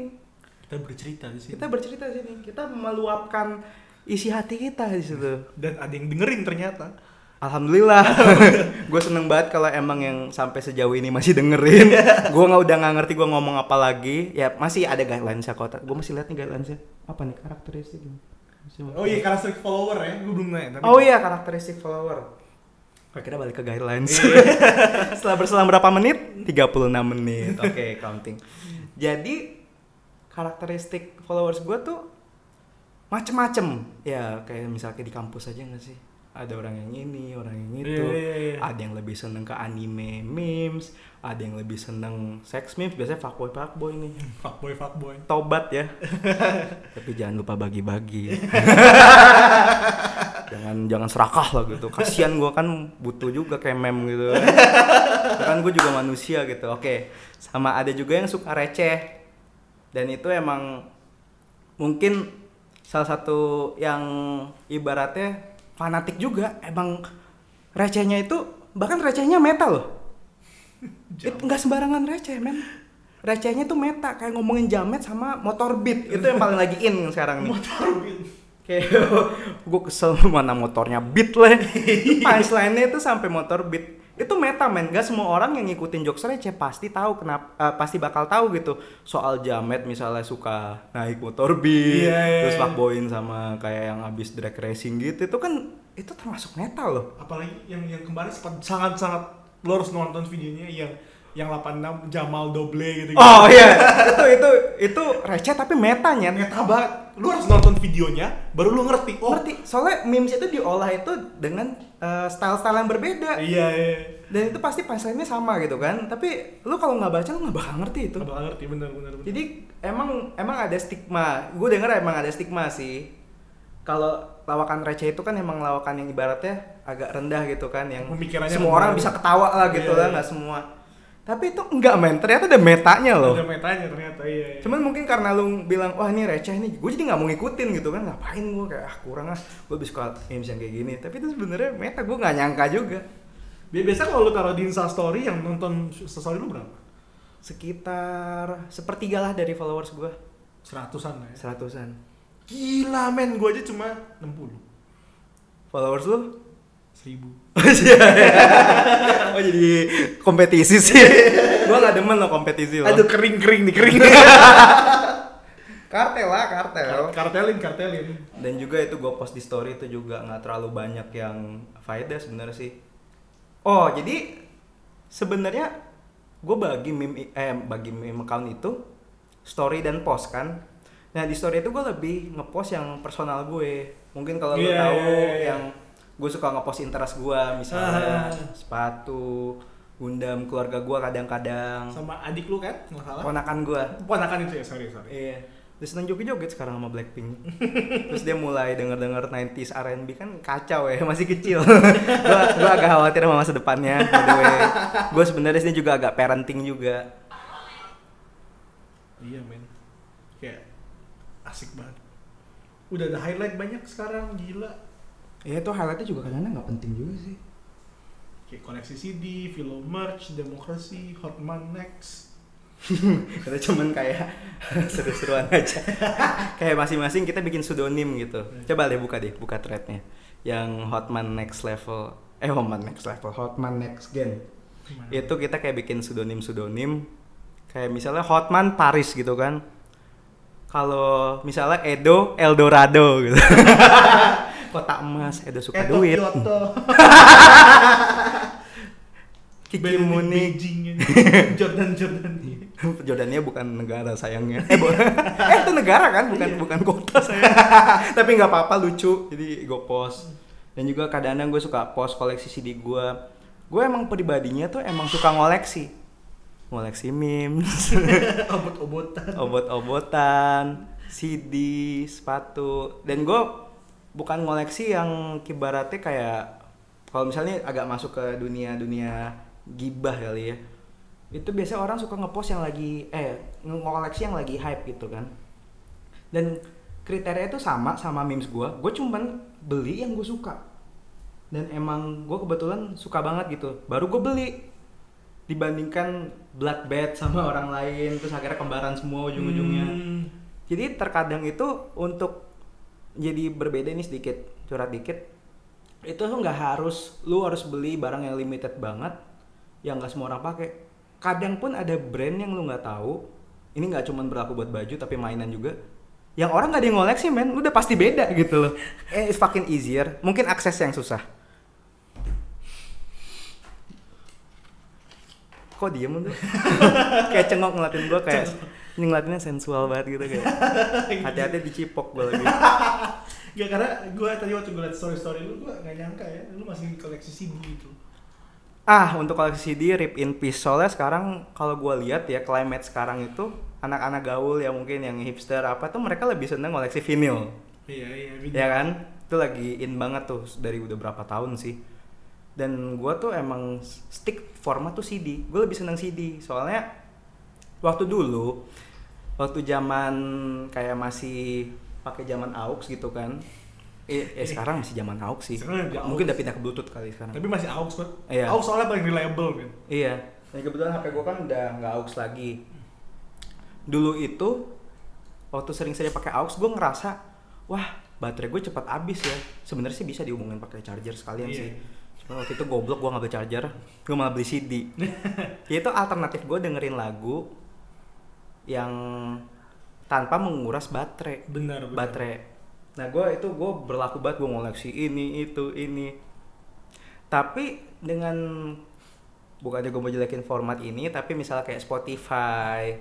kita bercerita di sini Kita bercerita di sini, kita meluapkan isi hati kita di situ. dan ada yang dengerin ternyata Alhamdulillah, gue seneng banget kalau emang yang sampai sejauh ini masih dengerin. gue nggak udah nggak ngerti gue ngomong apa lagi. Ya masih ada guidelines-nya kok. Gue masih lihat nih guidelines-nya. Apa nih karakteristik? Masih- oh iya karakteristik follower ya gue belum nanya tapi Oh iya karakteristik follower. Oke, kita balik ke guidelines. Setelah berselang berapa menit? 36 menit. Oke, counting. Jadi karakteristik followers gue tuh macem-macem. Ya kayak misalnya di kampus aja nggak sih? Ada orang yang ini, orang yang itu. Iya, iya, iya. Ada yang lebih seneng ke anime memes, ada yang lebih seneng sex memes. Biasanya fuckboy fuckboy nih. fuckboy fuckboy Tobat ya. Tapi jangan lupa bagi-bagi. jangan jangan serakah lah gitu. Kasihan gua kan butuh juga kayak meme gitu. kan gue juga manusia gitu. Oke. Sama ada juga yang suka receh. Dan itu emang mungkin salah satu yang ibaratnya fanatik juga. Emang recehnya itu bahkan recehnya meta loh. Nggak sembarangan receh, men. Recehnya tuh meta kayak ngomongin jamet sama motor beat. Itu yang paling lagi in sekarang nih. motor gitu Kayak gue kesel mana motornya beat lah. Punchline-nya itu sampai motor beat. Itu meta men, gak semua orang yang ngikutin jokes receh pasti tahu kenapa eh, pasti bakal tahu gitu soal jamet misalnya suka naik motor beat, Iya, iya, terus iya. fuckboyin sama kayak yang habis drag racing gitu. Itu kan itu termasuk meta loh. apalagi yang yang kemarin sempat sangat sangat lo harus nonton videonya yang yang 86 Jamal Doble gitu Oh iya, itu itu itu receh tapi metanya. meta banget lu harus nonton videonya baru lu ngerti oh Ngerti? Soalnya memes itu diolah itu dengan eh, style-style yang berbeda. iya iya Dan itu pasti punchline-nya sama gitu kan. Tapi lu kalau nggak baca lu nggak bakal ngerti itu. Nggak bakal ngerti bener bener, bener. Jadi emang emang ada stigma. Gue denger emang ada stigma sih. Kalau lawakan receh itu kan emang lawakan yang ibaratnya agak rendah gitu kan yang semua orang bisa ketawa lah gitu Iya, lah iya. nggak semua. Tapi itu enggak men, ternyata ada metanya loh. ada metanya ternyata iya, iya. Cuman mungkin karena lu bilang wah ini receh nih, gue jadi nggak mau ngikutin gitu kan ngapain gue kayak ah kurang ah, gue lebih suka memes yang kayak gini. Tapi itu sebenarnya meta gue nggak nyangka juga. Bi- biasa kalau lu taruh di Insta story yang nonton story lu berapa Sekitar sepertiga lah dari followers gue, seratusan lah ya seratusan. gila men gua aja cuma 60 Followers lu? seribu oh jadi kompetisi sih. gue nggak demen lo kompetisi lo. aduh kering kering nih kering kartel lah kartel. kartelin kartelin Dan juga itu gue post di story itu juga nggak terlalu banyak yang faedah sebenarnya sih. Oh jadi sebenarnya gue bagi meme eh bagi meme account itu story dan post kan. Nah di story itu gue lebih ngepost yang personal gue. Mungkin kalau lo Iya, tahu iya, iya. yang gue suka ngepost interest gue misalnya Ah. sepatu, gundam keluarga gue kadang-kadang, sama adik lu kan nggak salah ponakan gue. ponakan itu ya sorry sorry Iya. Dia seneng joget-joget sekarang sama Blackpink. Terus dia mulai denger-denger 90s R&B kan kacau ya, masih kecil. gua gua agak khawatir sama masa depannya. By the way. Gua sebenarnya sini juga agak parenting juga. iya men kayak asik banget udah ada highlight banyak sekarang gila Iya itu highlightnya juga kadang-kadang nggak penting juga sih. kayak koleksi CD, film merch, demokrasi, Hotman Next Kita cuman kayak seru-seruan aja. kayak masing-masing kita bikin pseudonym gitu. Coba deh buka deh, buka threadnya. Yang Hotman Next Level, eh Hotman Next Level, Hotman Next Gen. Gimana? itu kita kayak bikin pseudonym pseudonym kayak misalnya Hotman Paris gitu kan kalau misalnya Edo Eldorado gitu kota emas Edo suka Eto duit Kyoto. Kiki Muni. Jordan Jordan Jordannya bukan negara sayangnya. Eh, eh itu negara kan, bukan Iya. bukan kota saya. Tapi nggak apa-apa lucu, jadi gue post. Dan juga kadang-kadang gue suka post koleksi CD gue. Gue emang pribadinya tuh emang suka ngoleksi, ngoleksi memes, obot-obotan obot-obotan, CD, sepatu. Dan gue bukan ngoleksi yang kibaratnya kayak kalau misalnya agak masuk ke dunia dunia gibah kali ya itu biasanya orang suka ngepost yang lagi eh ngoleksi yang lagi hype gitu kan. Dan kriteria itu sama sama memes gue gue cuman beli yang gue suka. Dan emang gue kebetulan suka banget gitu. Baru gue beli. Dibandingkan blood bed sama orang lain terus akhirnya kembaran semua ujung-ujungnya. Hmm. jadi terkadang itu untuk jadi berbeda nih sedikit curhat dikit. Itu tuh nggak harus lu harus beli barang yang limited banget yang nggak semua orang pakai. Kadang pun ada brand yang lu nggak tahu ini nggak cuma berlaku buat baju tapi mainan juga yang orang nggak ada yang ngoleksi men. Udah pasti beda gitu loh. Eh, it's fucking easier. Mungkin akses yang susah. Kok diem lu? Kayak cengok ngeliatin gua kayak ini ngeliatinnya sensual banget gitu kayak hati-hati dicipok gua lagi Gak karena gue tadi waktu gue liat story story lu gue gak nyangka ya lu masih koleksi CD gitu. Ah, untuk koleksi CD Rip in Peace soalnya sekarang kalau gua lihat ya climate sekarang itu anak-anak gaul ya mungkin yang hipster apa tuh mereka lebih seneng koleksi vinyl. Iya iya. Ya kan? Itu lagi in banget tuh dari udah berapa tahun sih. Dan gua tuh emang stick format tuh CD. Gue lebih seneng CD soalnya waktu dulu waktu zaman kayak masih pakai zaman aux gitu kan. Eh, eh sekarang masih zaman aux sih. Mungkin aux. udah pindah ke Bluetooth kali sekarang. Tapi masih aux kan? Iya. Aux soalnya paling reliable kan. Iya. Dan kebetulan HP gue kan udah nggak aux lagi. Dulu itu waktu sering-sering pakai aux, gue ngerasa, wah baterai gue cepat habis ya. Sebenarnya sih bisa dihubungin pakai charger sekalian Iya. sih. Cuma waktu itu goblok gue nggak beli charger, gue malah beli CD. ya itu alternatif gue dengerin lagu yang tanpa menguras baterai Benar benar. baterai. Nah gue itu gue berlaku banget gue ngoleksi ini itu ini. Tapi dengan bukannya gue mau jelekin format ini, tapi misalnya kayak Spotify,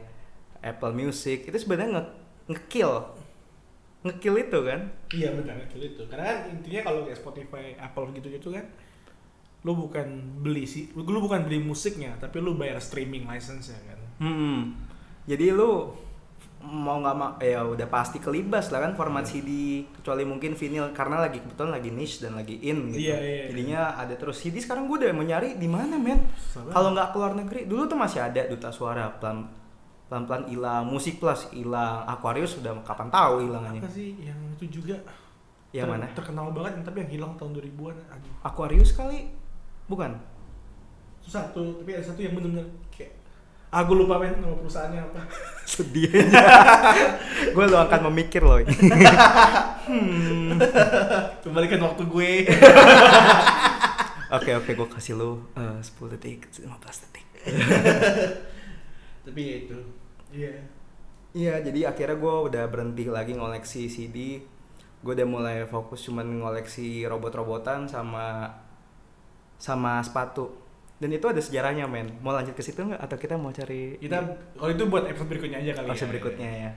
Apple Music itu sebenarnya nge ngekill ngekill itu kan. Iya benar betul itu. Karena kan intinya kalau kayak Spotify, Apple gitu-gitu kan lu bukan beli sih, lu lu bukan beli musiknya, tapi lu bayar streaming license ya kan. Hmm. Jadi lu mau nggak mau ya udah pasti kelibas lah kan format CD kecuali mungkin vinyl karena lagi kebetulan lagi niche dan lagi in gitu. Iya, iya, Jadinya ada terus CD sekarang gue udah mau nyari di mana men. Kalau nggak keluar negeri dulu tuh masih ada duta suara pelan pelan pelan hilang musik plus hilang Aquarius sudah kapan tahu hilangannya. Apa sih yang itu juga Yang ter- mana? Terkenal banget tapi yang hilang tahun 2000-an. Aduh. Aquarius kali bukan? Susah tuh, tapi ada satu yang bener-bener kayak Gue lupa men nama perusahaannya apa. Sedih aja. gue lo akan memikir loh. hmm. Kembalikan waktu gue. Oke oke gue kasih lo eh, 10 detik 15 detik. tapi ya itu. Iya. Iya jadi akhirnya gue udah berhenti lagi ngoleksi CD. Gue udah mulai fokus cuman ngoleksi robot-robotan sama sama sepatu. Dan itu ada sejarahnya men. Mau lanjut ke situ nggak? Atau kita mau cari Kita kalau itu buat episode berikutnya aja kali. Episode ya. berikutnya ya.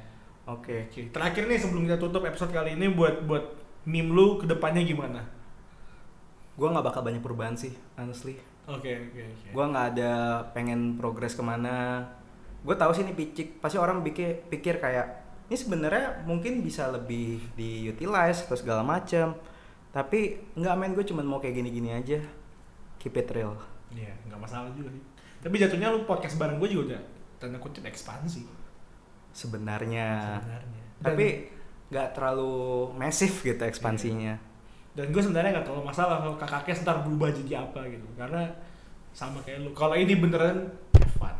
Oke. Oke, terakhir nih sebelum kita tutup episode kali ini buat buat meme lu ke depannya gimana? Gue nggak bakal banyak perubahan sih, honestly. Oke oke oke. Gue nggak ada pengen progres ke mana. Gue tahu sih ini picik. Pasti orang pikir pikir kayak ini sebenarnya mungkin bisa lebih diutilize atau segala macem. Tapi nggak men gue cuman mau kayak gini-gini aja. Keep it real. Iya, nggak masalah juga sih. Tapi jatuhnya lu podcast bareng gue juga udah tanda kutip ekspansi Sebenarnya. sebenarnya. Dan- Tapi nggak terlalu masif gitu ekspansinya. dan gue sebenarnya nggak terlalu masalah kalau kakaknya ntar berubah jadi apa gitu karena sama kayak lu kalau ini beneran have fun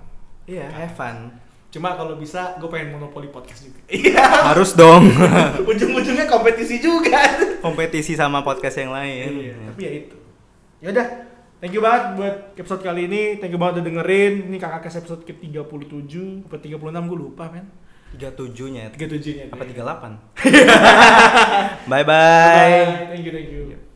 Iya, have fun. cuma kalau bisa gue pengen monopoli podcast juga Harus dong. ujung-ujungnya kompetisi juga Kompetisi sama podcast yang lain. iya, tapi ya itu ya udah thank you banget buat episode kali ini. Thank you banget udah dengerin. Ini kakak episode ke 37 apa 36 gue lupa men. 37 nya 37 nya apa 38? bye Bye bye. thank you thank you